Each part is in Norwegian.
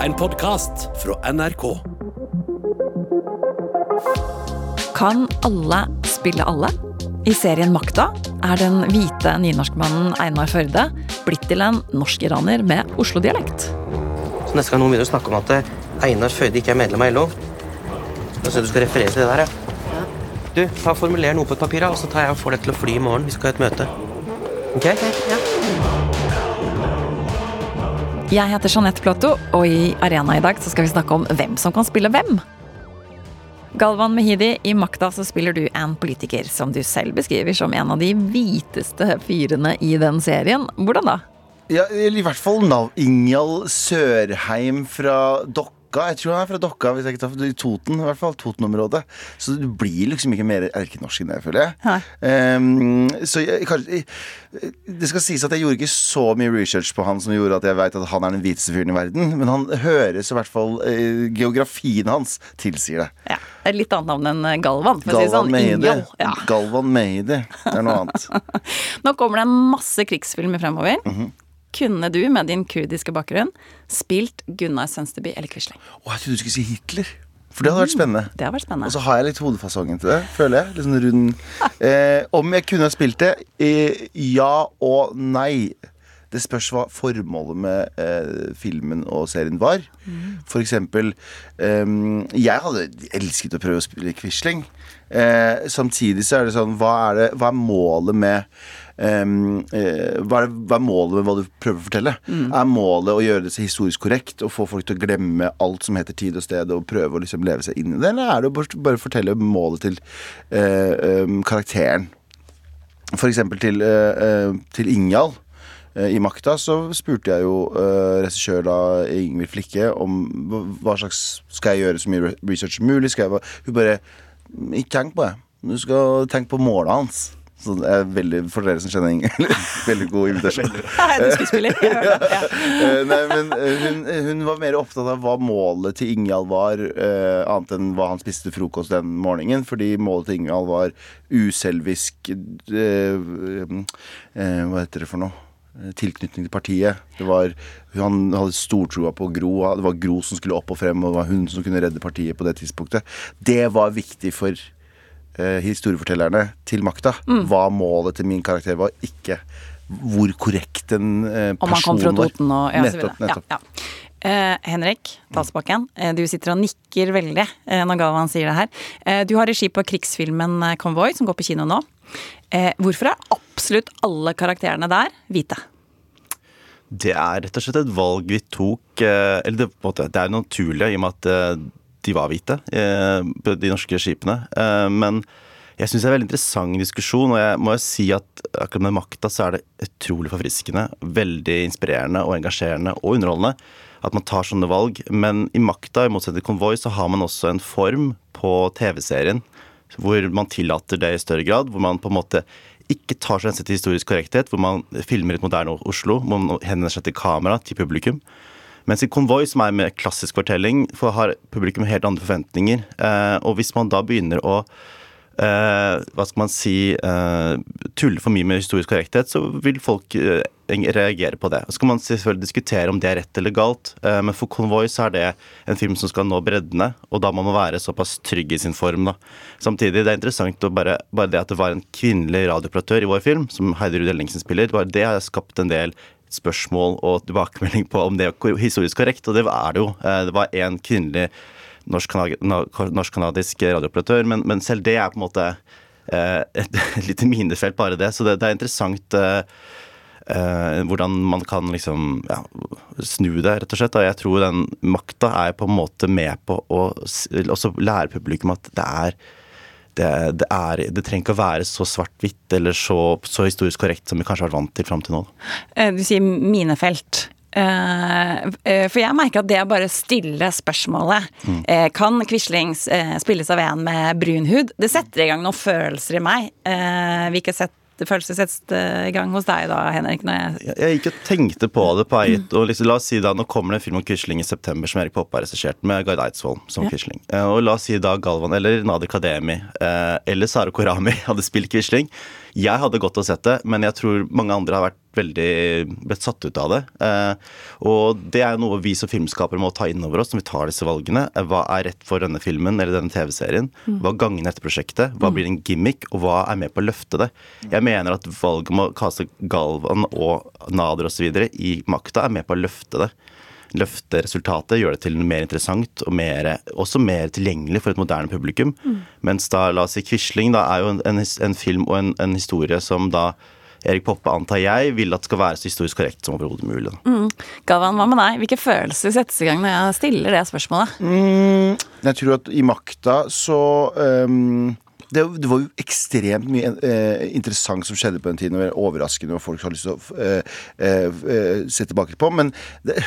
En podkast fra NRK. Kan alle spille alle? I serien Makta er den hvite nynorskmannen Einar Førde blitt til en norsk-iraner med Oslo-dialekt. Så neste gang noen begynner å snakke om at eh, Einar Førde ikke er medlem av LO, da syns jeg du skal referere til det der, ja. Du, ta Formuler noe på et papir, og så tar jeg og får det til å fly i morgen. Vi skal ha et møte. Ok? Ja. Jeg heter Jeanette Platou, og i Arena i dag så skal vi snakke om hvem som kan spille hvem. Galvan Mehidi, i Makta så spiller du en politiker som du selv beskriver som en av de hviteste fyrene i den serien. Hvordan da? Ja, I hvert fall navn Ingjald Sørheim fra Dokka. Jeg tror han er fra Dokka, hvis jeg ikke tar for i Toten. i hvert fall, Toten-området Så du blir liksom ikke mer erkenorsk enn det, føler jeg. Ehm, så jeg, kanskje, Det skal sies at jeg gjorde ikke så mye research på han som gjorde at jeg vet at han er den hviteste fyren i verden. Men han høres i hvert fall eh, Geografien hans tilsier det. Ja, er et litt annet navn enn Galvan. For å si det sånn. Mehidi. Ja. Galvan Mehidi. Det er noe annet. Nå kommer det masse krigsfilmer fremover. Kunne du med din kurdiske bakgrunn spilt Gunnar Sønsteby eller Quisling? Å, jeg trodde du skulle si Hitler. For det hadde vært spennende. Det hadde vært Og så har jeg litt hodefasongen til det, føler jeg. Litt sånn rund. Eh, om jeg kunne ha spilt det? Eh, ja og nei. Det spørs hva formålet med eh, filmen og serien var. For eksempel eh, Jeg hadde elsket å prøve å spille Quisling. Eh, samtidig så er det sånn Hva er, det, hva er målet med ehm, uh, hva, er hva er målet med hva du prøver å fortelle? Er målet å gjøre det så historisk korrekt og få folk til å glemme alt som heter tid og sted, og prøve å liksom leve seg inn i det, eller er det å bare- fortelle målet til uh, um, karakteren? For eksempel til, uh, til Ingjald. I Makta så spurte jeg jo uh, regissør da Ingvild Flikke om hva- hva slags Skal jeg gjøre så mye research som mulig? Skal jeg bare, hun bare Ikke tenk på det. Du skal tenke på målet hans. Så det er veldig, For dere som kjenner Ingvild, veldig god invitasjon. Du skuespiller. Jeg hører det. Ja. Eh, Nei, men eh, hun, hun var mer opptatt av hva målet til Ingjald var, uh, annet enn hva han spiste til frokost den morgenen. Fordi målet til Ingjald var uselvisk uh, uh, Hva heter det for noe? Tilknytning til partiet. Det var, han hadde stortroa på Gro. Det var Gro som skulle opp og frem, og det var hun som kunne redde partiet på det tidspunktet. Det var viktig for historiefortellerne til makta. Hva målet til min karakter var, ikke hvor korrekt en eh, Om han kom person fra var. Toten og ja, nettopp. nettopp. Ja, ja. Eh, Henrik Talsbakken, eh, du sitter og nikker veldig eh, når Galvan sier det her. Eh, du har regi på krigsfilmen eh, 'Convoy', som går på kino nå. Eh, hvorfor er absolutt alle karakterene der hvite? Det er rett og slett et valg vi tok eh, Eller det, på en måte, det er naturlig i og med at eh, de var hvite, eh, de norske skipene. Eh, Men jeg syns det er en veldig interessant diskusjon, og jeg må jo si at akkurat med makta så er det utrolig forfriskende, veldig inspirerende og engasjerende og underholdende at man tar sånne valg. Men i makta, i motsetning til Konvoi, så har man også en form på TV-serien hvor man tillater det i større grad. Hvor man på en måte ikke tar seg hensyn til historisk korrekthet, hvor man filmer et moderne Oslo, hvor man henvender seg til kamera, til publikum. Mens i Konvoi, som er med klassisk fortelling, for har publikum helt andre forventninger. Eh, og hvis man da begynner å eh, hva skal man si eh, tulle for mye med historisk korrekthet, så vil folk reagere på det. Så kan man selvfølgelig diskutere om det er rett eller galt, men for Konvoi så er det en film som skal nå breddene, og da må man være såpass trygg i sin form. da. Samtidig, det er interessant å bare, bare det at det var en kvinnelig radiooperatør i vår film, som Heidi Ruud Ellingsen spiller, bare det har skapt en del spørsmål og tilbakemelding på om det er historisk korrekt, og det er det jo. Eh, Det var én kvinnelig norsk-kanadisk radiooperatør, men, men selv det er på en måte eh, et, lite minefelt, bare det. Så det, det er interessant uh, hvordan man kan liksom ja, snu det, rett og slett. Og jeg tror den makta er på en måte med på å også lære publikum at det er det, det, er, det trenger ikke å være så svart-hvitt eller så, så historisk korrekt som vi kanskje har vært vant til fram til nå. Eh, Du sier minefelt. Eh, eh, For jeg merker at det å bare stille spørsmålet mm. Kan Quisling eh, spilles av en med brun hud? Det setter i gang noen følelser i meg. vi ikke har sett, følelser settes i gang hos deg da, Henrik? Når jeg Jeg, gikk og tenkte på det på eit. Og liksom, la oss si da, Nå kommer det en film om Quisling i september som Erik Poppe har regissert, med Gard Eidsvoll som Ja. Quisling. Eh, og la oss si da Galvan eller Nadir Kademi eh, eller Sara Korami hadde spilt Quisling. Jeg hadde godt å sett det, men jeg tror mange andre har vært veldig blitt satt ut av det. Eh, og det er noe vi som filmskapere må ta inn over oss når vi tar disse valgene. Eh, Hva er rett for denne filmen eller denne TV-serien? Hva gagner dette prosjektet? Hva blir en gimmick, og hva er med på å løfte det? Jeg mener at valget om å kaste Galvan og Nader osv. i makta er med på å løfte det. Løfte resultatet, gjøre det til mer interessant og mer, også mer tilgjengelig for et moderne publikum. Mens da, la oss si Quisling, da er jo en, en, en film og en, en historie som da Erik Poppe, antar jeg, vil at skal være så historisk korrekt som overhodet mulig. Mm. Gavan, hva med deg? Hvilke følelser settes i gang når jeg stiller det spørsmålet? Jeg tror at i makta så ehm, det, det var jo ekstremt mye eh, interessant som skjedde på den tiden. Og er overraskende, og folk har lyst til å eh, eh, eh, se tilbake på. Men det,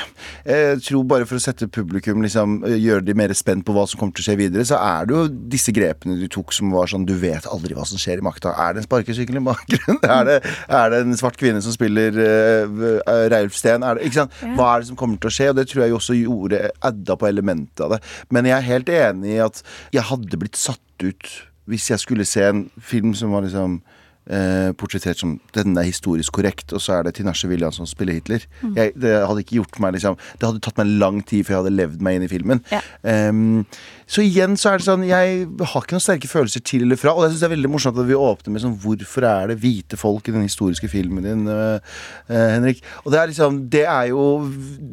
jeg tror bare for å sette publikum liksom, eh, gjøre de mer spent på hva som kommer til å skje videre, så er det jo disse grepene du tok som var sånn Du vet aldri hva som skjer i makta. Er det en sparkesykkel i bakgrunnen? Er det, er det en svart kvinne som spiller uh, Reilf Steen? Sant? Hva er det som kommer til å skje? Og det tror jeg også gjorde adda på elementet av det. Men jeg er helt enig i at jeg hadde blitt satt ut hvis jeg skulle se en film som var liksom eh, portrettert som denne er historisk korrekt, og så er det Tinashe William som spiller Hitler. Jeg, det hadde ikke gjort meg liksom Det hadde tatt meg lang tid før jeg hadde levd meg inn i filmen. Ja. Um, så igjen så er det sånn Jeg har ikke noen sterke følelser til eller fra. Og jeg synes det er veldig morsomt at vi åpner med sånn Hvorfor er det hvite folk i den historiske filmen din, uh, uh, Henrik? Og det er liksom Det er jo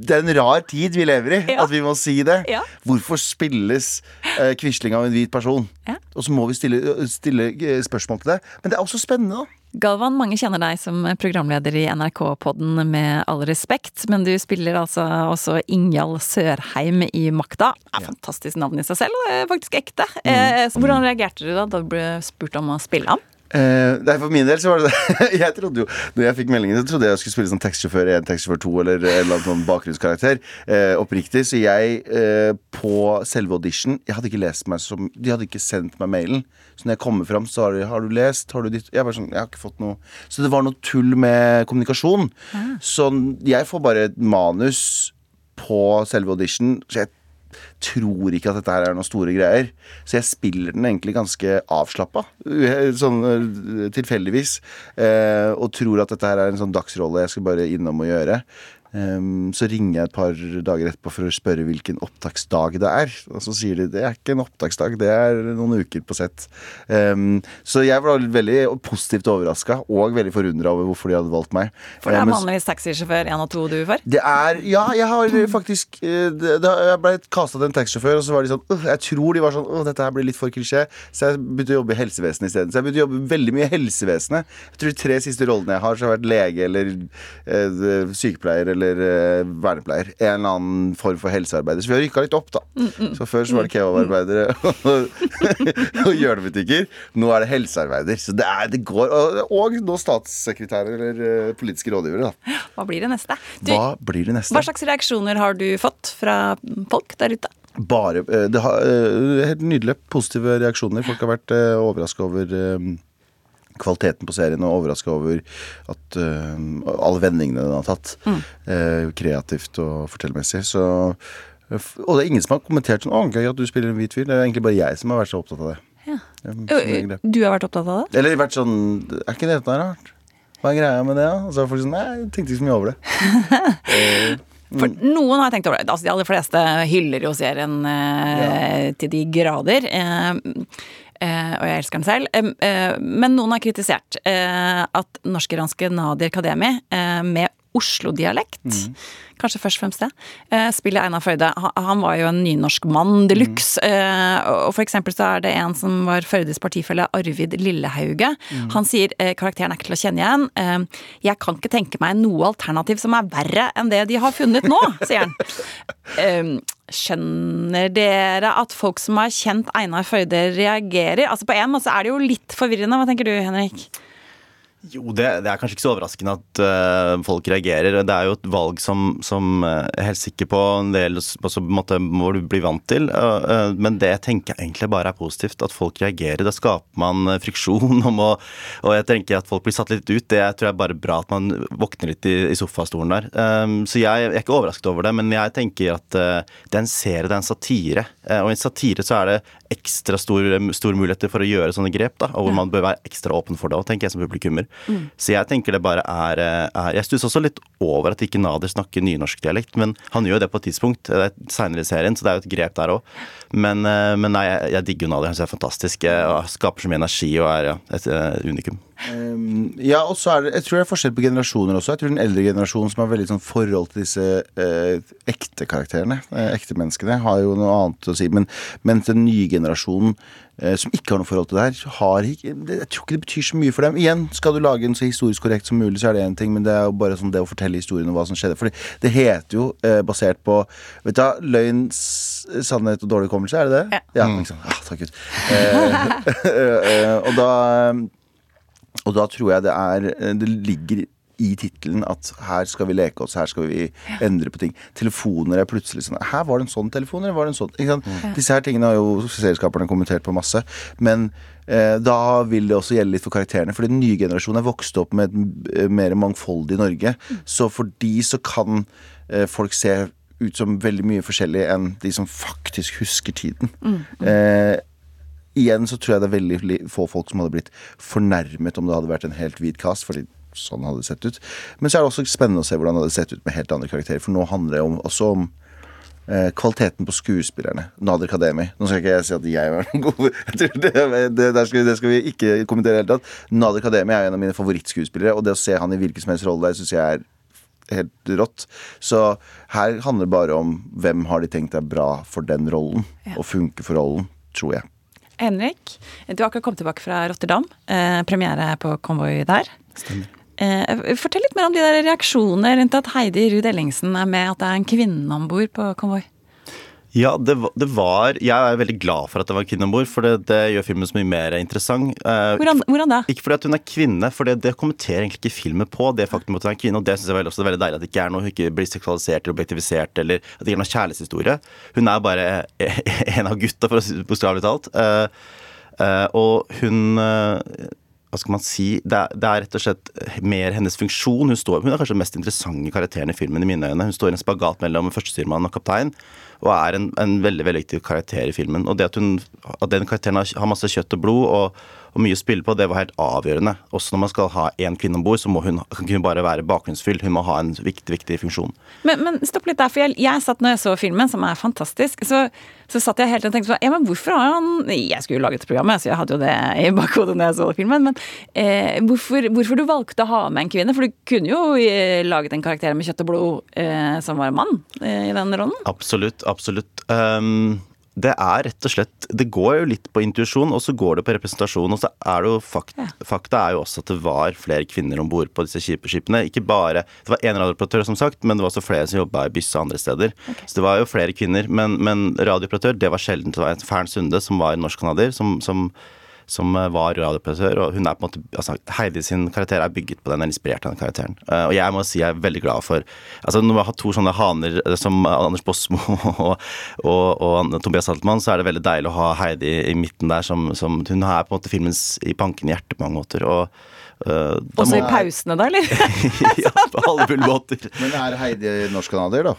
Det er en rar tid vi lever i, Ja. at vi må si det. Ja. Hvorfor spilles uh, Quisling av en hvit person? Ja. Og så må vi stille, stille eh, spørsmål til deg. Men det er også spennende, da. Galvan, mange kjenner deg som programleder i NRK-podden Med all respekt, men du spiller altså også Ingjald Sørheim i Makta. Er fantastisk navn i seg selv, og det er faktisk ekte. Eh, så hvordan reagerte du da da du ble spurt om å spille ham? Eh, nei, For min del så var det det. Jeg trodde jo Når jeg fikk meldingen, så trodde jeg jeg skulle spille sånn taxisjåfør 1, taxisjåfør 2 eller en eller annen sånn bakgrunnskarakter. Eh, oppriktig. Så jeg, eh, på selve audition Jeg hadde ikke lest meg som De hadde ikke sendt meg mailen. Så når jeg kommer fram, så har de Har du lest? Har du ditt Jeg bare sånn Jeg har ikke fått noe Så det var noe tull med kommunikasjon. Så jeg får bare et manus på selve audition. Så jeg tror ikke at dette her er noen store greier. Så jeg spiller den egentlig ganske avslappa, sånn eh, tilfeldigvis. Eh, og tror at dette her er en sånn dagsrolle jeg skal bare innom og gjøre. Ehm, så ringer jeg et par dager etterpå for å spørre hvilken opptaksdag det er. Og så sier de det er ikke en opptaksdag, det er noen uker på sett. Um, så jeg var veldig positivt overraska og veldig forundra over hvorfor de hadde valgt meg. For det er men- vanligvis taxisjåfør 1 og 2 du får. det er Ja, jeg har faktisk eh, det, det, Jeg ble kasta til en taxisjåfør, og så var de sånn Jeg tror de var sånn Åh, dette her blir litt for klisjé. Så jeg begynte å jobbe i helsevesenet isteden. Så jeg begynte å jobbe veldig mye i helsevesenet. Jeg tror de tre siste rollene jeg har, så har jeg vært lege eller øh, sykepleier eller eh, vernepleier. En eller annen form for helsearbeider. Så vi har rykka litt opp, da. Så før så var det kebabarbeidere og, hjørnebutikker. Nå er det helsearbeider. Så det, er, det går Og, og nå statssekretærer eller uh, politiske rådgivere, da. Hva blir det neste? Du, Hva blir det neste? hva slags reaksjoner har du fått fra folk der ute? Bare eh, Det har helt nydelige positive reaksjoner. Folk har vært uh, overraska over eh, kvaliteten på serien og overraska over at uh, alle vendingene den har tatt. eh, kreativt og fortellermessig. Så eh, Og det er ingen som har kommentert sånn 'Å, gøy at du spiller en hvit fyr'. Det er egentlig bare jeg som har vært så opptatt av det. Ja. Ja. Du har vært opptatt av det? Eller vært sånn Er ikke dette rart? Hva er greia med det? Og så er folk sånn Nei, jeg tenkte ikke så mye over det. For noen har tenkt over det. Altså, de aller fleste hyller jo serien eh, til de grader. Eh, og jeg elsker den selv. Eh, eh, men noen har kritisert eh, at norsk-iranske Nadir Kademi eh, med Oslo-dialekt, kanskje først og fremst det, eh, spiller Einar Førde. Han, var jo en nynorsk mann de luxe. Mm. og for eksempel så er det en som var Førdes partifelle, Arvid Lillehauge. Han sier eh, karakteren er ikke til å kjenne igjen. Eh, jeg kan ikke tenke meg noe alternativ som er verre enn det de har funnet nå, sier han. Skjønner dere at folk som har kjent Einar Føyde, reagerer? Altså På en måte er det jo litt forvirrende. Hva tenker du, Henrik? Jo, det, det er kanskje ikke så overraskende at uh, folk reagerer. Det er jo et valg som, som eh, jeg er helt sikker på en del altså, måte må du bli vant til. Uh, uh, men det tenker jeg egentlig bare er positivt. At folk reagerer. Da skaper man eh, friksjon. Om å, og jeg tenker at folk blir satt litt ut. Det tror jeg er bare bra at man våkner litt i, i sofastolen der. Um, så jeg, jeg er ikke overrasket over det, men jeg tenker at eh, det er en serie, det er en satire. Eh, og i en satire så er det ekstra store stor muligheter for å gjøre sånne grep, da, og hvor man bør være ekstra åpen for det, òg, tenker jeg som publikummer. Så jeg tenker det bare er, eh, er Jeg stusser også litt over at ikke Nader snakker nynorskdialekt, men han gjør jo det på et tidspunkt eh, seinere i serien, så det er jo et grep der òg. Men, eh, men nei, jeg, jeg digger Nader. Han synes jeg er fantastisk. og Skaper så mye energi og er ja, et eh, unikum. Um, ja, og så er det, jeg tror det er forskjell på generasjoner også. Jeg tror den eldre generasjonen som har veldig sånn forhold til disse eh, ekte karakterene, eh, ekte menneskene, har jo noe annet å si. Men, mens den nye generasjonen som ikke har noe forhold til det her, har ikke Jeg tror ikke det betyr så mye for dem. Igjen, skal du lage en så historisk korrekt som mulig, så er det én ting, men det er jo bare sånn det å fortelle historien om hva som skjedde. For det heter jo, eh, basert på Vet du hva, løgn, sannhet og dårlig hukommelse, er det det? Ja. ja liksom. Ah, takk Gud. Eh, eh, og da og da tror jeg det er Det ligger i tittelen at her skal vi leke oss, her skal vi endre på ting. Telefoner er plutselig sånn Her var det en sånn telefon, eller var det en sånn? Sant? Disse her tingene har jo serieskaperne kommentert på masse. Men eh, da vil det også gjelde litt for karakterene. Fordi den nye generasjonen er vokst opp med et eh, mer mangfoldig Norge. Så for de så kan eh, folk se ut som veldig mye forskjellig enn de som faktisk husker tiden. Eh, igjen så tror jeg det er veldig få folk som hadde blitt fornærmet om det hadde vært en helt hvit cast, fordi sånn hadde det sett ut. Men så er det også spennende å se hvordan det hadde sett ut med helt andre karakterer, for nå handler det om, også om eh, kvaliteten på skuespillerne. Nader Kademi. Nå skal ikke jeg si at jeg er den gode jeg det, det, der skal, vi- det skal vi ikke kommentere i det hele tatt. Nader Kademi er en av mine favorittskuespillere, og det å se han i hvilken som helst rolle der, syns jeg er helt rått. Så her handler det bare om hvem har de tenkt er bra for den rollen, og funker for rollen, tror jeg. Henrik, du har akkurat kommet tilbake fra Rotterdam. Eh, premiere på Konvoi der. Eh, fortell litt mer om de der reaksjonene rundt at Heidi Ruud Ellingsen er med, at det er en kvinne om bord på Konvoi. Ja, det, det var Jeg er veldig glad for at det var en kvinne om bord, for det, det gjør filmen så mye mer interessant. Eh, Hvordan, hvordan da? Ikke fordi at hun er kvinne, for det, det kommenterer egentlig ikke filmen på. Det faktum at hun er kvinne, og det synes jeg også er veldig deilig. At det ikke er noe hun ikke blir seksualisert eller objektivisert, eller at det ikke er noe kjærlighetshistorie. Hun er bare en av gutta, for å si det bokstavelig talt. Eh, eh, og hun eh, hva skal man si, det er, det er rett og slett mer hennes funksjon. Hun, står, hun er kanskje den mest interessante karakteren i filmen i mine øyne. Hun står i en spagat mellom førstestyrmann og kaptein, og er en, en veldig viktig karakter i filmen. Og det at, hun, at den karakteren har, har masse kjøtt og blod og, og mye å spille på, det var helt avgjørende. Også når man skal ha én kvinne om bord, så må hun, kan hun bare være bakgrunnsfyll. Hun må ha en viktig, viktig funksjon. Men, men stopp litt der, for jeg, jeg satt når jeg så filmen, som er fantastisk, så, så satt jeg helt og tenkte sånn Ja, men hvorfor har han Jeg skulle jo laget programmet, så jeg hadde jo det i bakhodet når jeg så filmen, men eh, hvorfor, hvorfor du valgte å ha med en kvinne? For du kunne jo eh, laget en karakter med kjøtt og blod eh, som var mann eh, i den rollen. Absolutt, absolutt. Um, det er rett og slett Det går jo litt på intuisjon, og så går det på representasjon. Og så er det jo fakt, Ja. fakta er jo også at det var flere kvinner om bord på disse skipene. Ikke bare Det var én radiooperatør, som sagt, men det var også flere som jobba i Bysse andre steder. Så det var jo flere kvinner. Men, men radiooperatør, det var sjelden. Det var en Fern Sunde, som var norsk-canadier, som, som, som eh, var radiooperatør. Og hun er på en måte altså, Heidi sin karakter er bygget på den, er inspirert av den karakteren. Eh, og jeg må si jeg er veldig glad for Altså Når vi har to sånne haner eh, som Anders Bosmo og, og, og Tobias Altmann, så er det veldig deilig å ha Heidi i midten der som, som Hun er på en måte filmens i banken hjerte på mange måter. Og Uh, Også må- i pausene, da, eller? ja, på alle fulle måter. Men er Heidi norsk-canadier, da?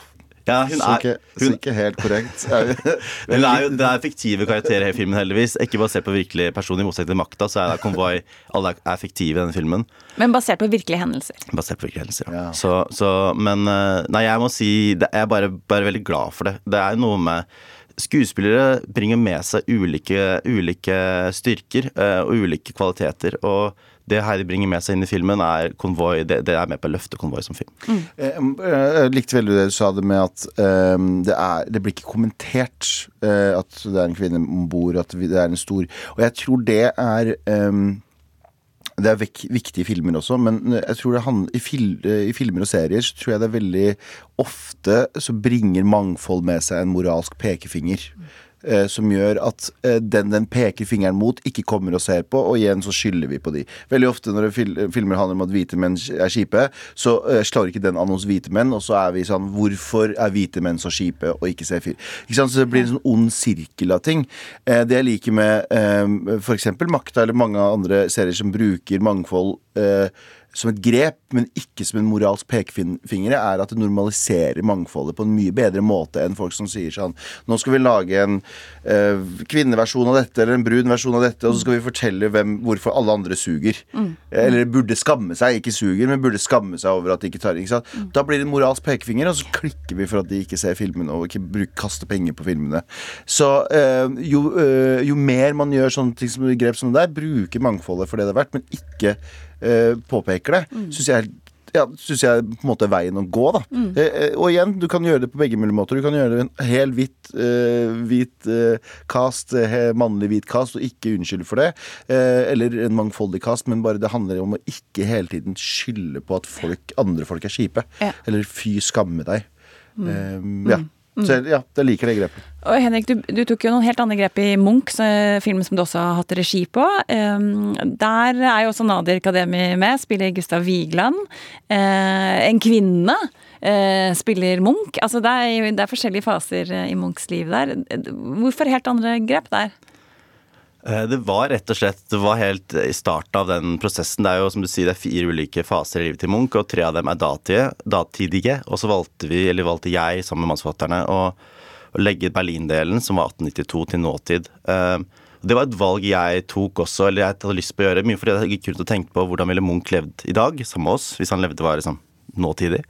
Ja, hun så, er, ikke, så ikke helt korrekt. Men det er jo det er fiktive karakterer i filmen, heldigvis. Ikke basert på virkelig person, i motsetning til Makta, så er det Konvoi Alle er- fiktive i denne filmen. Men basert på virkelige hendelser. Basert på virkelige hendelser, ja. Ja. Så, så, men eh, Nei, jeg må si det, Jeg er bare, bare veldig glad for det. Det er noe med Skuespillere bringer med seg ulike, ulike styrker eh, og ulike kvaliteter. Og det Harry bringer med seg inn i filmen, er konvoi. Det, det er med på å løfte konvoi som film. Mm. Jeg likte veldig det du sa det med at um, det, er, det blir ikke kommentert uh, at det er en kvinne om bord, at det er en stor Og jeg tror det er um, det er vek, viktig i filmer også, men jeg tror det i, fil, eh, i filmer og serier så tror jeg det er veldig ofte så bringer mangfold med seg en moralsk pekefinger. Eh, som gjør at eh, den den peker fingeren mot, ikke kommer og ser på, og igjen så skylder vi på de. Veldig ofte når fil filmer handler om at hvite menn er kjipe, så eh, slår ikke den an hos hvite menn, og så er vi sånn Hvorfor er hvite menn så kjipe og ikke ser fyr? Ikke sant? Så det blir en sånn ond sirkel av ting. Det jeg liker med eh, f.eks. Makta eller mange andre serier som bruker mangfold som et grep, men ikke som en moralsk pekefinger, er at det normaliserer mangfoldet på en mye bedre måte enn folk som sier sånn Nå skal vi lage en eh, kvinneversjon av dette eller en brun versjon av dette, og så skal vi fortelle hvem, hvorfor alle andre suger. Eller burde skamme seg, ikke suger, men burde skamme seg over at de ikke tar ikke sant? Da blir det en moralsk pekefinger, og så klikker vi for at de ikke ser filmene og ikke bruk, kaster penger på filmene. Så eh, jo, eh, jo mer man gjør sånne ting som grep som det der, bruker mangfoldet for det det er verdt, men ikke påpeker det, syns jeg er ja, synes jeg på en måte er veien å gå. da Mm. eh, Og igjen, du kan gjøre det på begge mulige måter. Du kan gjøre det en hel hvit, eh, hvit eh, cast, eh, mannlig hvit cast, og ikke unnskylde for det. Eh, eller en mangfoldig cast, men bare det handler om å ikke hele tiden skylde på at folk, andre folk er kjipe. Ja. Eller fy skamme deg. Eh, ja. Så jeg- ja, jeg liker det grepet. Og Henrik, du, du tok jo noen helt andre grep i Munch, filmen som du også har hatt regi på. Um, der er jo også Nadir Kademi med, spiller Gustav Vigeland. Uh, en kvinne uh, spiller Munch. Altså det er, det er forskjellige faser eh, i Munchs liv der. Hvorfor helt andre grep der? Eh, Det var rett og slett det var helt i starten av den prosessen. Det er jo som du sier, det er fire ulike faser i livet til Munch, og tre av dem er datidige. datidige og så valgte vi, eller valgte jeg sammen med mannsforfatterne, å, å legge Berlin-delen, som var 1892, til nåtid. Eh, Det var et valg jeg tok også, eller jeg hadde lyst på å gjøre, mye fordi jeg gikk rundt og tenkte på hvordan ville Munch levd i dag, sammen med oss, hvis han levde var liksom nåtidig.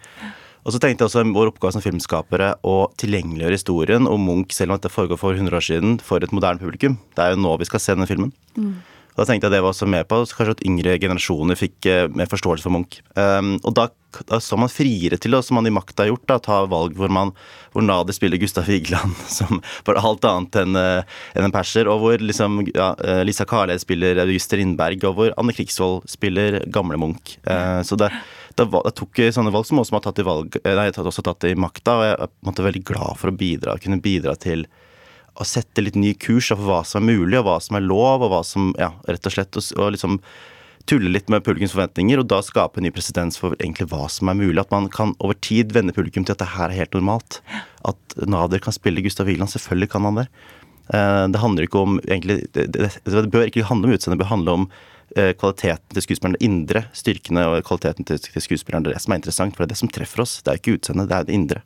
Og så tenkte jeg også vår oppgave som filmskapere å tilgjengeliggjøre historien om Munch, selv om dette foregår for 100 år siden, for et moderne publikum. Det er jo nå vi skal se denne filmen. Mm. Da tenkte jeg det var også med på, så kanskje at yngre generasjoner fikk eh, mer forståelse for Munch. Um, og da, da så man friere til, og som man i makta har gjort, da, ta valg hvor man hvor Nader spiller Gustav Vigeland, som var alt annet enn en, en perser, og hvor liksom, ja, eh, Lisa Karled spiller August Rindberg, og hvor Anne Krigsvold spiller gamle Munch. Uh, så det, tok jeg tok sånne valg som også har tatt i valg, eh, nei, også tatt i makta, og jeg er veldig glad for å bidra, kunne bidra til å sette litt ny kurs for hva som er mulig, og hva som er lov, og hva som Ja, rett og slett. Og, liksom tulle litt med publikums forventninger, og da skape en ny presedens for egentlig hva som er mulig. At man kan over tid vende publikum til at det her er helt normalt. At Nader kan spille Gustav Wieland. Selvfølgelig kan han det. Eh, Det handler ikke om egentlig Det, det, det bør ikke handle om utseendet, det bør handle om eh, kvaliteten til skuespilleren, det indre styrkene og kvaliteten til, til skuespilleren. Det er det som er interessant, for det er det som treffer oss. Det er ikke utseendet, det er det indre.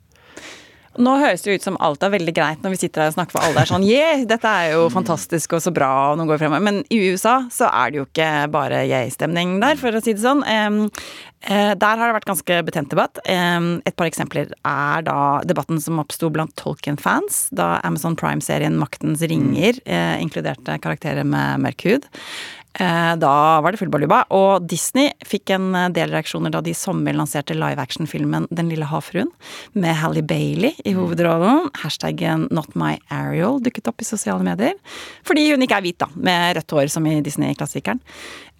Nå høres det ut som alt er veldig greit når vi sitter her og snakker for alle er sånn yeah, dette er jo fantastisk og så bra, og nå går fremover. Men i USA så er det jo ikke bare yeah-stemning der, for å si det sånn. Eh, der har det vært ganske betent debatt. Et par eksempler er da debatten som oppsto blant Tolkien-fans da Amazon Prime-serien Maktens ringer eh, inkluderte karakterer med mørk hud. Eh, Da var det full baluba. Og Disney fikk en eh, del reaksjoner da de i sommer lanserte live action-filmen Den lille havfruen, med Halle Bailey i hovedrollen. Hashtaggen Not my Ariel dukket opp i sosiale medier. Fordi hun ikke er hvit, da, med rødt hår som i Disney-klassikeren.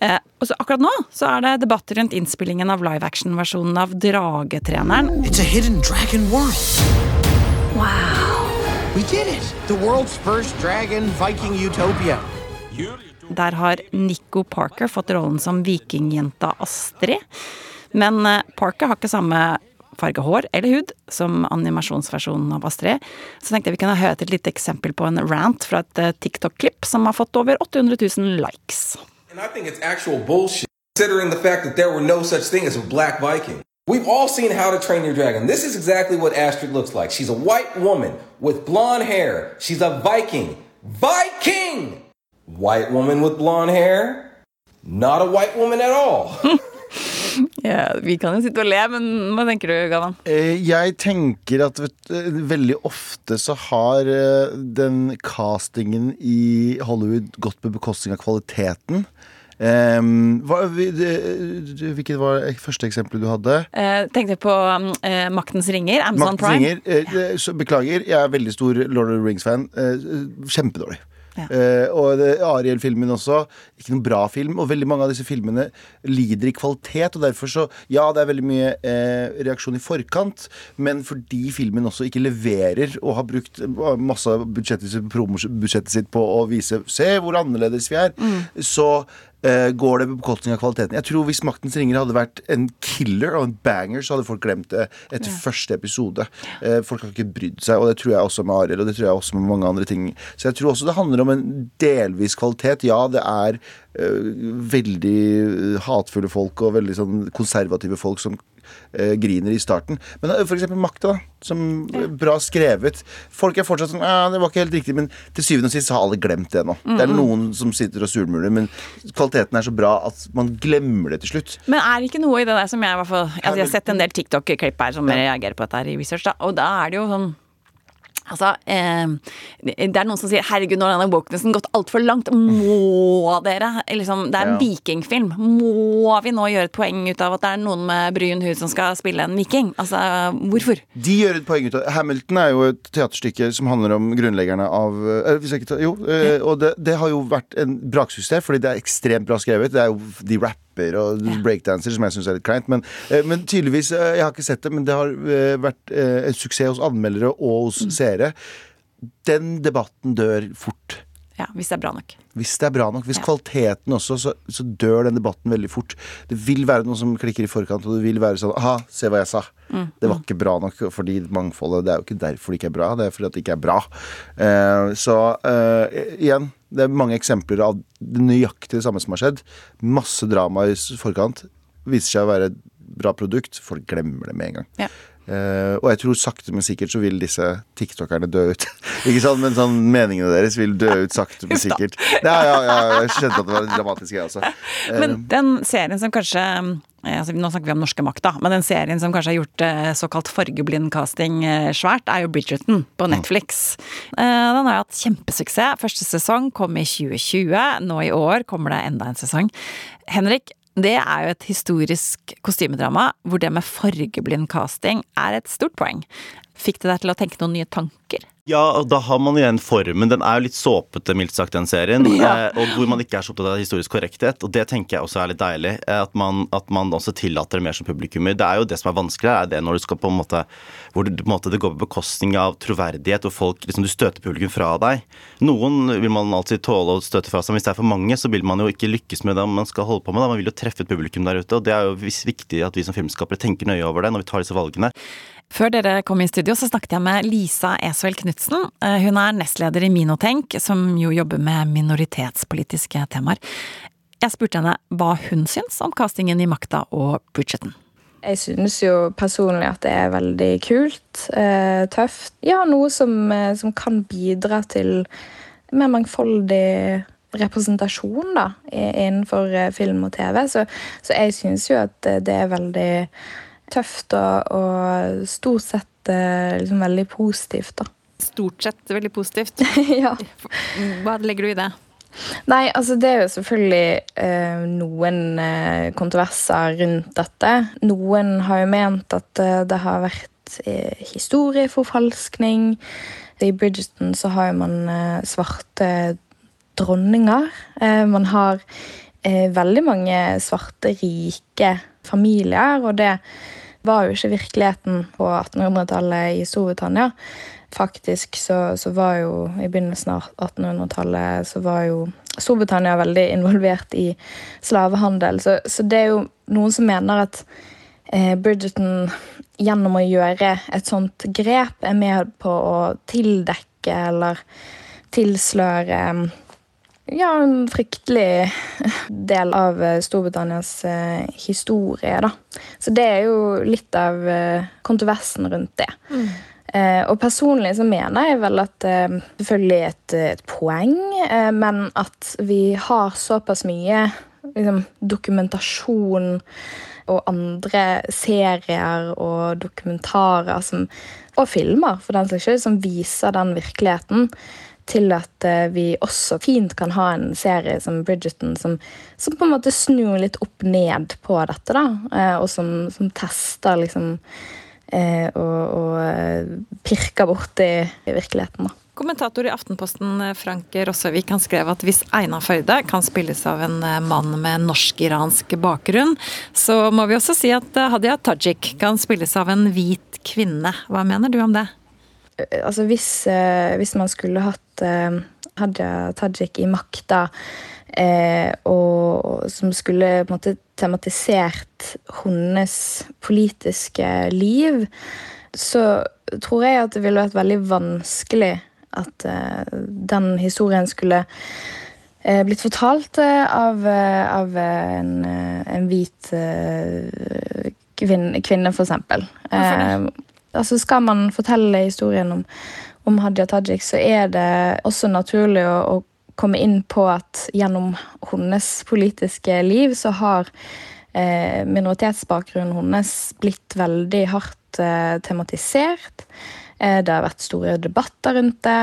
Eh, og så akkurat nå så er det debatter rundt innspillingen av live action-versjonen av Dragetreneren. It's a hidden dragon world. Wow. We did it. The world's first dragon Viking utopia. Der har Nico Parker fått rollen som vikingjenta Astrid. Men eh, Parker har ikke samme farge hår eller hud som animasjonsversjonen av Astrid. Så tenkte jeg vi kunne høre et lite eksempel på en rant fra et eh, TikTok-klipp som har fått over 800 000 likes. And I think it's actual bullshit, considering the fact that there were no such thing as a black Viking. We've all seen How to Train Your Dragon. This is exactly what Astrid looks like. She's a white woman with blonde hair. She's a Viking. Viking! White woman with blonde hair? Not a white woman at all. Ja, vi kan jo sitte og le, men hva tenker du, Galvan? Eh, Jeg tenker at veldig ofte så har eh, den castingen i Hollywood gått på bekostning av kvaliteten. Um, hva, hvilket var det første eksempelet du hadde? Uh, tenkte på eh, Maktens ringer, Amazon Maktens Prime. ringer. uh, eh, så beklager, jeg er veldig stor Lord of the Rings-fan. Eh, kjempedårlig. Ja. Eh, og Ariel-filmen også. Ikke noen bra film. Og veldig mange av disse filmene lider i kvalitet. Og derfor så Ja, det er veldig mye eh, reaksjon i forkant, men fordi filmen også ikke leverer og har brukt masse av budsjettet sitt, på å vise Se hvor annerledes vi er, så eh, går det på bekostning av kvaliteten. Jeg tror Hvis Maktens ringer hadde vært en killer og en banger, så hadde folk glemt det etter første episode. Eh, folk har ikke brydd seg, og det tror jeg også med Arild, og det tror jeg også med mange andre ting. Så jeg tror også det handler om en delvis kvalitet. Ja, det er eh, veldig hatefulle folk og veldig sånn konservative folk som eh, griner i starten. Men eh, for eksempel Makta, da, som ja. bra skrevet. Folk er fortsatt sånn ja, Det var ikke helt riktig, men til syvende og sist har alle glemt det nå. Det er noen som sitter og surmuler, men kvaliteten er så bra at man glemmer det til slutt. Men er det ikke noe i det der som jeg i hvert fall altså Jeg har sett en del TikTok-klipp her som reagerer på dette her i research, da, og da er det jo sånn Altså, eh, Det er noen som sier 'herregud, nå har denne wokenessen gått altfor langt'. Må dere? Liksom, det er en Ja. vikingfilm. Må vi nå gjøre et poeng ut av at det er noen med brun hud som skal spille en viking? Altså, hvorfor? De gjør et poeng ut av Hamilton er jo et teaterstykke som handler om grunnleggerne av eh, tar Jo, eh, og det, det har jo vært en braksuksess, fordi det er ekstremt bra skrevet. Det er jo de rapper og breakdanser som jeg syns er litt kleint. Men, eh, men tydeligvis eh, Jeg har ikke sett det, men det har eh, vært en suksess hos anmeldere og hos seere. Den debatten dør fort. Ja, Hvis det er bra nok. Hvis det er bra nok. Hvis Ja. kvaliteten også, så, så dør den debatten veldig fort. Det vil være noe som klikker i forkant, og det vil være sånn Aha, se hva jeg sa. Det var ikke bra nok fordi mangfoldet Det er jo ikke derfor det ikke er bra, det er fordi at det ikke er bra. Eh, så eh, igjen, det er mange eksempler av det nøyaktig det samme som har skjedd. Masse drama i forkant. Viser seg å være et bra produkt. Folk glemmer det med en gang. Ja. Eh, og jeg tror sakte, men sikkert så vil disse tiktokerne dø ut. ikke sant, Men sånn meningene deres vil dø ut sakte, men sikkert. Ja, ja, ja, jeg skjønte at det var dramatisk, jeg også. Uh, Men den serien som kanskje eh, altså Nå snakker vi om norske makt, da. Men den serien som kanskje har gjort uh, såkalt fargeblind casting eh, svært, er jo Bridgerton på Netflix. Eh, Den har hatt kjempesuksess. Første sesong kom i 2020. Nå i år kommer det enda en sesong. Henrik, det er jo et historisk kostymedrama hvor det med fargeblind casting er et stort poeng. Fikk det deg til å tenke noen nye tanker? Ja, og da har man igjen formen. Den er jo litt såpete, mildt sagt, den serien. Ja. Eh, og hvor man ikke er så opptatt av historisk korrekthet. Og det tenker jeg også er litt deilig. eh, At man, at man også tillater det mer som publikummer. Det er jo det som er vanskelig, er det når du skal på en måte Hvor det, på en måte, det går på bekostning av troverdighet, og folk liksom du støter publikum fra deg. Noen vil man alltid tåle å støte fra seg, men hvis det er for mange, så vil man jo ikke lykkes med det man skal holde på med. Da. Man vil jo treffe et publikum der ute, og det er jo viktig at vi som filmskapere tenker nøye over det når vi tar disse valgene. Før dere kom i studio, så snakket jeg med Lisa Esvel Knutsen. Eh, Hun er nestleder i Minotenk, som jo jobber med minoritetspolitiske temaer. Jeg spurte henne hva hun syns om castingen i Makta og Bridgerton. Jeg syns jo personlig at det er veldig kult, eh, tøft. Ja, noe som, eh, som kan bidra til mer mangfoldig representasjon da, innenfor film og TV. Så, så jeg syns jo at det er veldig tøft og, og stort sett eh, liksom veldig positivt, da. Stort sett veldig positivt. ja. Hva legger du i det? Nei, altså det er jo selvfølgelig eh, noen eh, kontroverser rundt dette. Noen har jo ment at eh, det har vært eh, historieforfalskning. I Bridgerton så har man eh, svarte dronninger. Eh, man har eh, veldig mange svarte, rike familier, og det var jo ikke virkeligheten på 1800-tallet i Storbritannia. Faktisk så, så var jo i begynnelsen av 1800-tallet så var jo Storbritannia veldig involvert i slavehandel. Så, så det er jo noen som mener at eh, Bridgerton gjennom å gjøre et sånt grep er med på å tildekke eller tilsløre ja, en fryktelig del av eh, Storbritannias eh, historie, da. Så det er jo litt av eh, kontroversen rundt det. Eh, og personlig så mener jeg vel at selvfølgelig et, et poeng, men at vi har såpass mye liksom, dokumentasjon og andre serier og dokumentarer som, og filmer for den saks skyld, som viser den virkeligheten til at eh, vi også fint kan ha en serie som Bridgerton som, som på en måte snur litt opp ned på dette, da. eh, og som, som tester liksom eh, og, og pirker borti virkeligheten, da. Kommentator i Aftenposten Frank Rossevik, han skrev at hvis Einar Førde kan spilles av en mann med norsk-iransk bakgrunn, så må vi også si at Hadia Tajik kan spilles av en hvit kvinne. Hva mener du om det? Altså hvis, eh, hvis man skulle hatt eh, Hadia Tajik i makta eh, og som skulle på en måte tematisert hennes politiske liv, så tror jeg at det ville vært veldig vanskelig at den historien skulle eh, blitt fortalt av, av en, en hvit kvinne, kvinne, eksempel. Hvorfor Eh, altså skal man fortelle historien om, om Hadia Tajik, så er det også naturlig å, å komme inn på at gjennom hennes politiske liv så har eh, minoritetsbakgrunnen hennes blitt veldig hardt eh, tematisert. Eh, det har vært store debatter rundt det.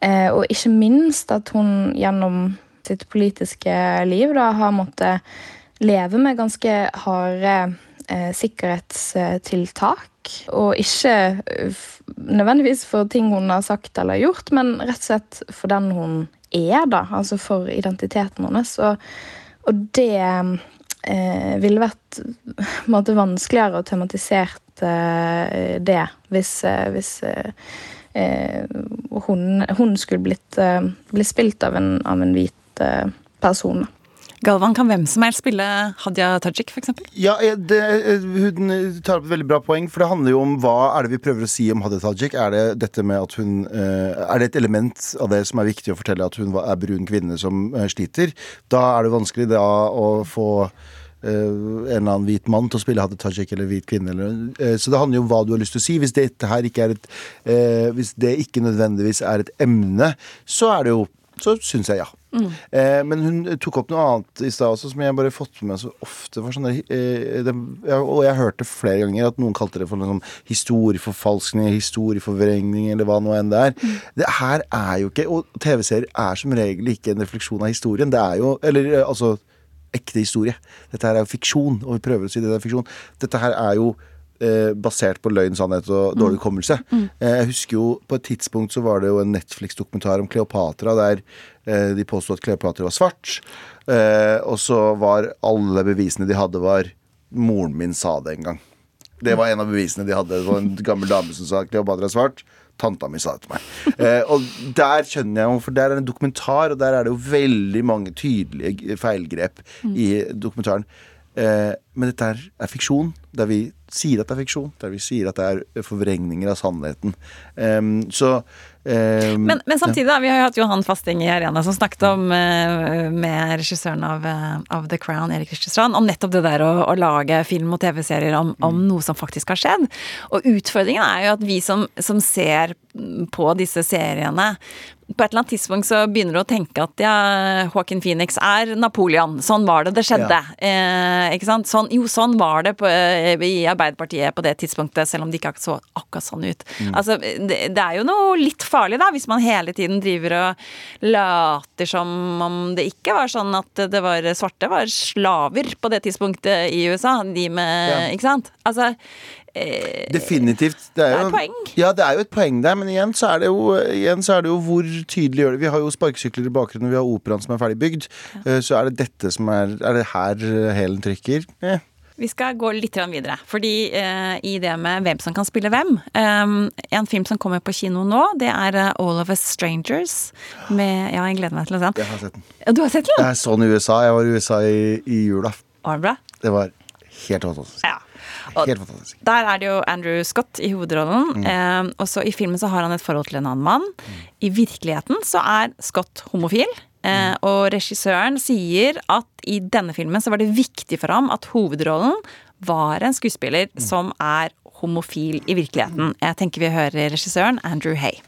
Eh, og ikke minst at hun gjennom sitt politiske liv da har måttet leve med ganske harde eh, sikkerhetstiltak. Og ikke eh, nødvendigvis for ting hun har sagt eller gjort, men rett og slett for den hun er, da. Altså for identiteten hennes. Og, og det eh, ville vært måte vanskeligere å tematisert eh, det hvis, eh, hvis eh, hun, hun skulle blitt, blitt spilt av en, av en hvit person. Galvan, kan hvem som helst spille Hadia Tajik, f.eks.? Ja, eh, eh, Hun tar opp et veldig bra poeng, for det handler jo om hva er det vi prøver å si om Hadia Tajik. Er det dette med at hun eh, Er det et element av det som er viktig å fortelle at hun er brun kvinne som sliter? Da er det vanskelig da å få Uh, en eller annen hvit mann til å spille Hadia Tajik eller hvit kvinne. Eller, uh, så det handler jo om hva du har lyst til å si. Hvis dette her ikke er et uh, Hvis det ikke nødvendigvis er et emne, så er det jo Så syns jeg ja. Eh, men hun tok opp noe annet i stad også, som jeg bare har fått med meg så ofte. For sånn eh, det, og jeg hørte flere ganger at noen kalte det for sånn historieforfalskning, historieforvrengning, eller hva nå enn det er. Det her er jo ikke Og TV-serier er som regel ikke en refleksjon av historien. Det er jo Eller eh, altså ekte historie. Dette her er jo fiksjon, og vi prøver å si det er fiksjon. Dette her er jo eh, basert på løgn, sannhet og dårlig hukommelse. Eh, jeg husker jo På et tidspunkt så var det jo en Netflix-dokumentar om Kleopatra der eh, de påsto at Kleopatra var svart. Eh, og så var alle bevisene de hadde, var Moren min sa det en gang. Det var en av bevisene de hadde. Det var en gammel dame som sa at Kleopatra er svart. Tanta mi sa det til meg. Eh, og der skjønner jeg for der er det en dokumentar, og der er det jo veldig mange tydelige feilgrep i dokumentaren. Eh, men dette er, er fiksjon, der vi sier at det er fiksjon. Der vi sier at det er forvrengninger av sannheten. Em, så em, Men, men samtidig, da, vi har jo hatt Johan Fasting i Arena som snakket om eh, med regissøren av, eh, av The Crown, Erik Kristiansand, om nettopp det der å, å lage film og TV-serier om, om noe som faktisk har skjedd. Og utfordringen er jo at vi som, som ser på disse seriene på et eller annet tidspunkt så begynner du å tenke at ja, Joaquin Phoenix er Napoleon. Sånn var det det skjedde. Eh, ikke sant? Sånn, jo, sånn var det på, eh, i Arbeiderpartiet på det tidspunktet, selv om det ikke så akkurat sånn ut. Altså, det, det er jo noe litt farlig, da, hvis man hele tiden driver og later som om det ikke var sånn at det var svarte var slaver på det tidspunktet i USA. De med Ja. Ikke sant? Altså eh, Definitivt. Det er, Det er jo, poeng. Ja, det er jo et poeng der, men igjen så er det jo, igjen så er det jo hvor tydelig gjør det. Vi har jo sparkesykler i bakgrunnen, vi har operaen som er ferdig bygd. Ja. Så er det dette som er Er det her eh, hælen trykker? Eh. Vi skal gå litt videre. Fordi eh, i det med hvem som kan spille hvem eh, En film som kommer på kino nå, det er eh, All of Us Strangers. Med Ja, jeg gleder meg til å se den. Jeg har sett den. Du har sett den? Jeg så den i USA. Jeg var i USA i, i jula. Var det bra? Det var helt fantastisk. Ja. Helt fantastisk. der er det jo Andrew Scott i hovedrollen. Eh, og så i filmen så har han et forhold til en annen mann. I virkeligheten så er Scott homofil. Eh, og regissøren sier at i denne filmen så var det viktig for ham at hovedrollen var en skuespiller som er homofil i virkeligheten. Jeg tenker vi hører regissøren Andrew Hay.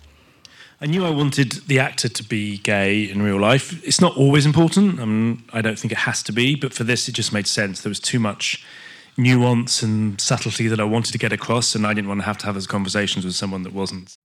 I knew I wanted the actor to be gay in real life. It's not always important. I, mean, I don't think it has to be, but for this, it just made sense. There was too much nuance and subtlety that I wanted to get across, and I didn't want to have to have those conversations with someone that wasn't.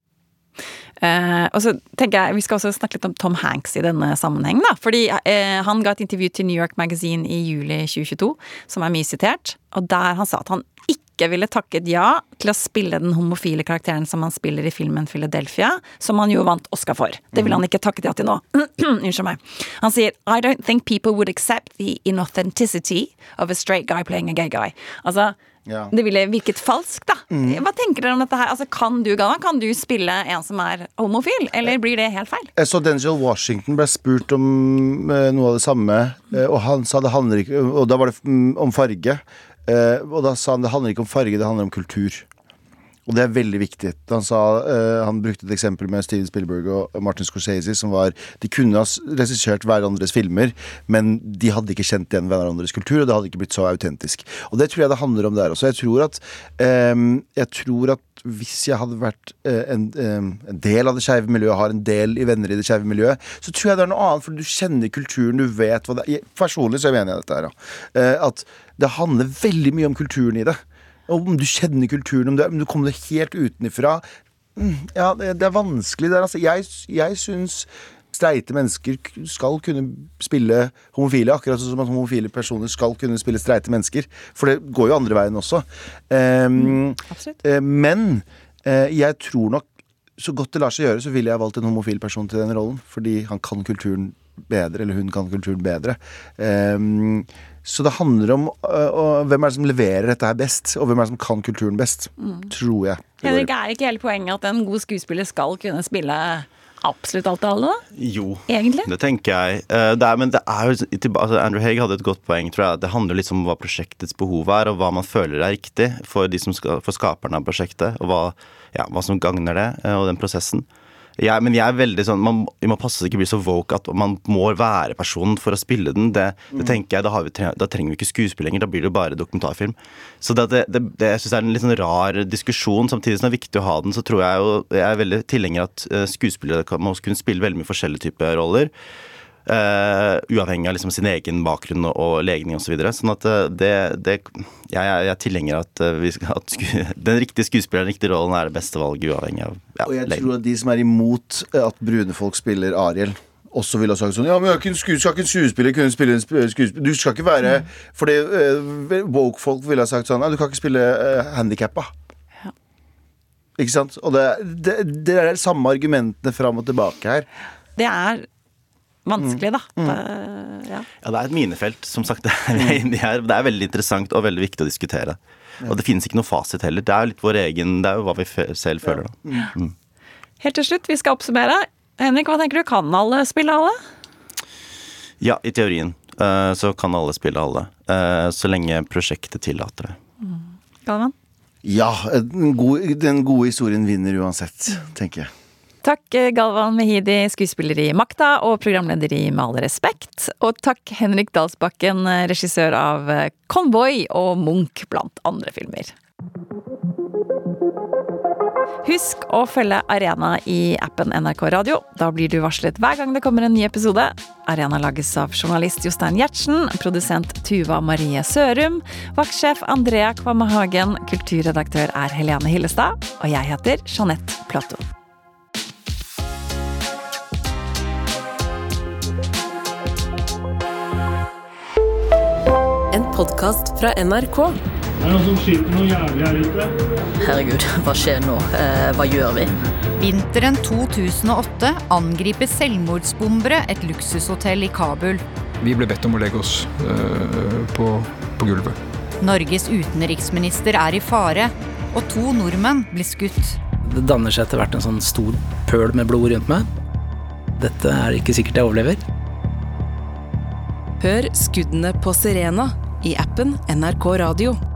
Uh, og så tenker jeg, Vi skal også snakke litt om Tom Hanks i denne sammenheng. da, fordi uh, Han ga et intervju til New York Magazine i juli 2022, som er mye sitert. og Der han sa at han ikke ikke ville takket ja til å spille den homofile karakteren som han spiller i filmen Philadelphia, som han jo vant Oscar for. Det ville han ikke takket ja til nå. Unnskyld meg. Han sier I don't think people would accept the inauthenticity of a straight guy playing a gay guy. Altså, Ja. det ville virket falskt, da. Hva tenker dere om dette her? Altså, kan du, Galvan, kan du spille en som er homofil, eller blir det helt feil? Jeg så Denzil Washington ble spurt om eh, noe av det samme, eh, og han sa det handler ikke Og da var det mm, om farge. Eh, og da sa han det handler ikke om farge, det handler om kultur. Og det er veldig viktig. Han, sa, uh, han brukte et eksempel med Steven Spielberg og Martin Scorsese, som var De kunne ha regissert hverandres filmer, men de hadde ikke kjent igjen hverandres kultur, og det hadde ikke blitt så autentisk. Og det tror jeg det handler om der også. Jeg tror at, um, jeg tror at hvis jeg hadde vært uh, en, um, en del av det skeive miljøet, har en del i venner i det skeive miljøet, så tror jeg det er noe annet, for du kjenner kulturen, du vet hva det er. Personlig så mener jeg dette her. Eh, at det handler veldig mye om kulturen i det. Om du kjenner kulturen, om du, om du kommer helt utenfra. Mm, Ja, det, det er vanskelig der, altså. Jeg, jeg syns streite mennesker skal kunne spille homofile, akkurat sånn som at homofile personer skal kunne spille streite mennesker. For det går jo andre veien også. Um, Absolutt. eh, men uh, jeg tror nok så godt det lar seg gjøre, så ville jeg valgt en homofil person til den rollen. Fordi han kan kulturen bedre, eller hun kan kulturen bedre. Ehm, så det handler om øh, hvem er det som leverer dette her best, og hvem er det som kan kulturen best. Tror jeg. Det Henrik, er ikke hele poenget at en god skuespiller skal kunne spille absolutt alt og alle, da? Jo, Egentlig? det tenker jeg. Eh, Det er, men det er jo altså Andrew Haig hadde et godt poeng, tror jeg. Det handler litt om hva prosjektets behov er, og hva man føler er riktig for, de som skal, for skaperne av prosjektet, og hva, ja, hva som gagner det, eh, og den prosessen. Jeg, men jeg er veldig sånn man, passe det ikke bli så woke at man må være personen for å spille den. Det, det tenker jeg, da, har vi, da trenger vi ikke skuespill lenger, da blir det jo bare dokumentarfilm. Så det, det, det, det jeg synes er en litt sånn rar diskusjon. Samtidig som det er viktig å ha den, så tror jeg jo Jeg er veldig tilhenger at eh, skuespillere kan, må kunne spille veldig mye forskjellige typer roller. Eh, uavhengig av liksom sin egen bakgrunn og, og legning osv. Så videre. sånn at eh, det, det jeg, jeg er tilhenger av at, eh, vi at sku, den riktige skuespilleren, den riktige rollen, er det beste valget uavhengig av ja, Og jeg legning. tror at de som er imot at brune folk spiller Ariel også ville ha sagt sånn Ja, men jeg sku- skal ikke en skuespiller kunne spille en skuespiller Du skal ikke være Fordi uh, woke-folk ville ha sagt sånn Nei, du kan ikke spille uh, handikappa. Ikke sant? Og det, det, det er de samme argumentene fram og tilbake her. Det er vanskelig, da. Mm. Det, ja. Ja, det er et minefelt, som sagt. Det er, det er, veldig interessant og veldig viktig å diskutere. Og det finnes ikke noe fasit heller. Det er jo litt vår egen Det er jo hva vi selv føler, da. Helt til slutt, vi skal oppsummere. Henrik, hva tenker du? Kan alle spille alle? Ja, i teorien eh, så kan alle spille alle. eh, så lenge prosjektet tillater det. Galvan? Ja, den gode, den gode historien vinner uansett, tenker jeg. Takk, eh, Galvan Mehidi, skuespiller i Makta og programleder i all respekt. Og takk, Henrik Dalsbakken, eh, regissør av eh, Convoy og Munch, blant andre filmer. Husk å følge Arena i appen NRK Radio. Da blir du varslet hver gang det kommer en ny episode. Arena lages av journalist Jostein Gjertsen, produsent Tuva Marie Sørum, vaktsjef Andrea Kvamme Hagen, kulturredaktør er Helene Hillestad, og jeg heter Jeanette Platou. Podkast fra NRK. Er noen som skyter noe jævlig her ute? Herregud, hva skjer nå? Eh, hva gjør vi? Vinteren 2008 angriper selvmordsbombere et luksushotell i Kabul. Vi ble bedt om å legge oss eh, på, på gulvet. Norges utenriksminister er i fare, og to nordmenn blir skutt. Det danner seg etter hvert en sånn stor pøl med blod rundt meg. Dette er ikke sikkert jeg overlever. Hør skuddene på Serena i appen NRK Radio.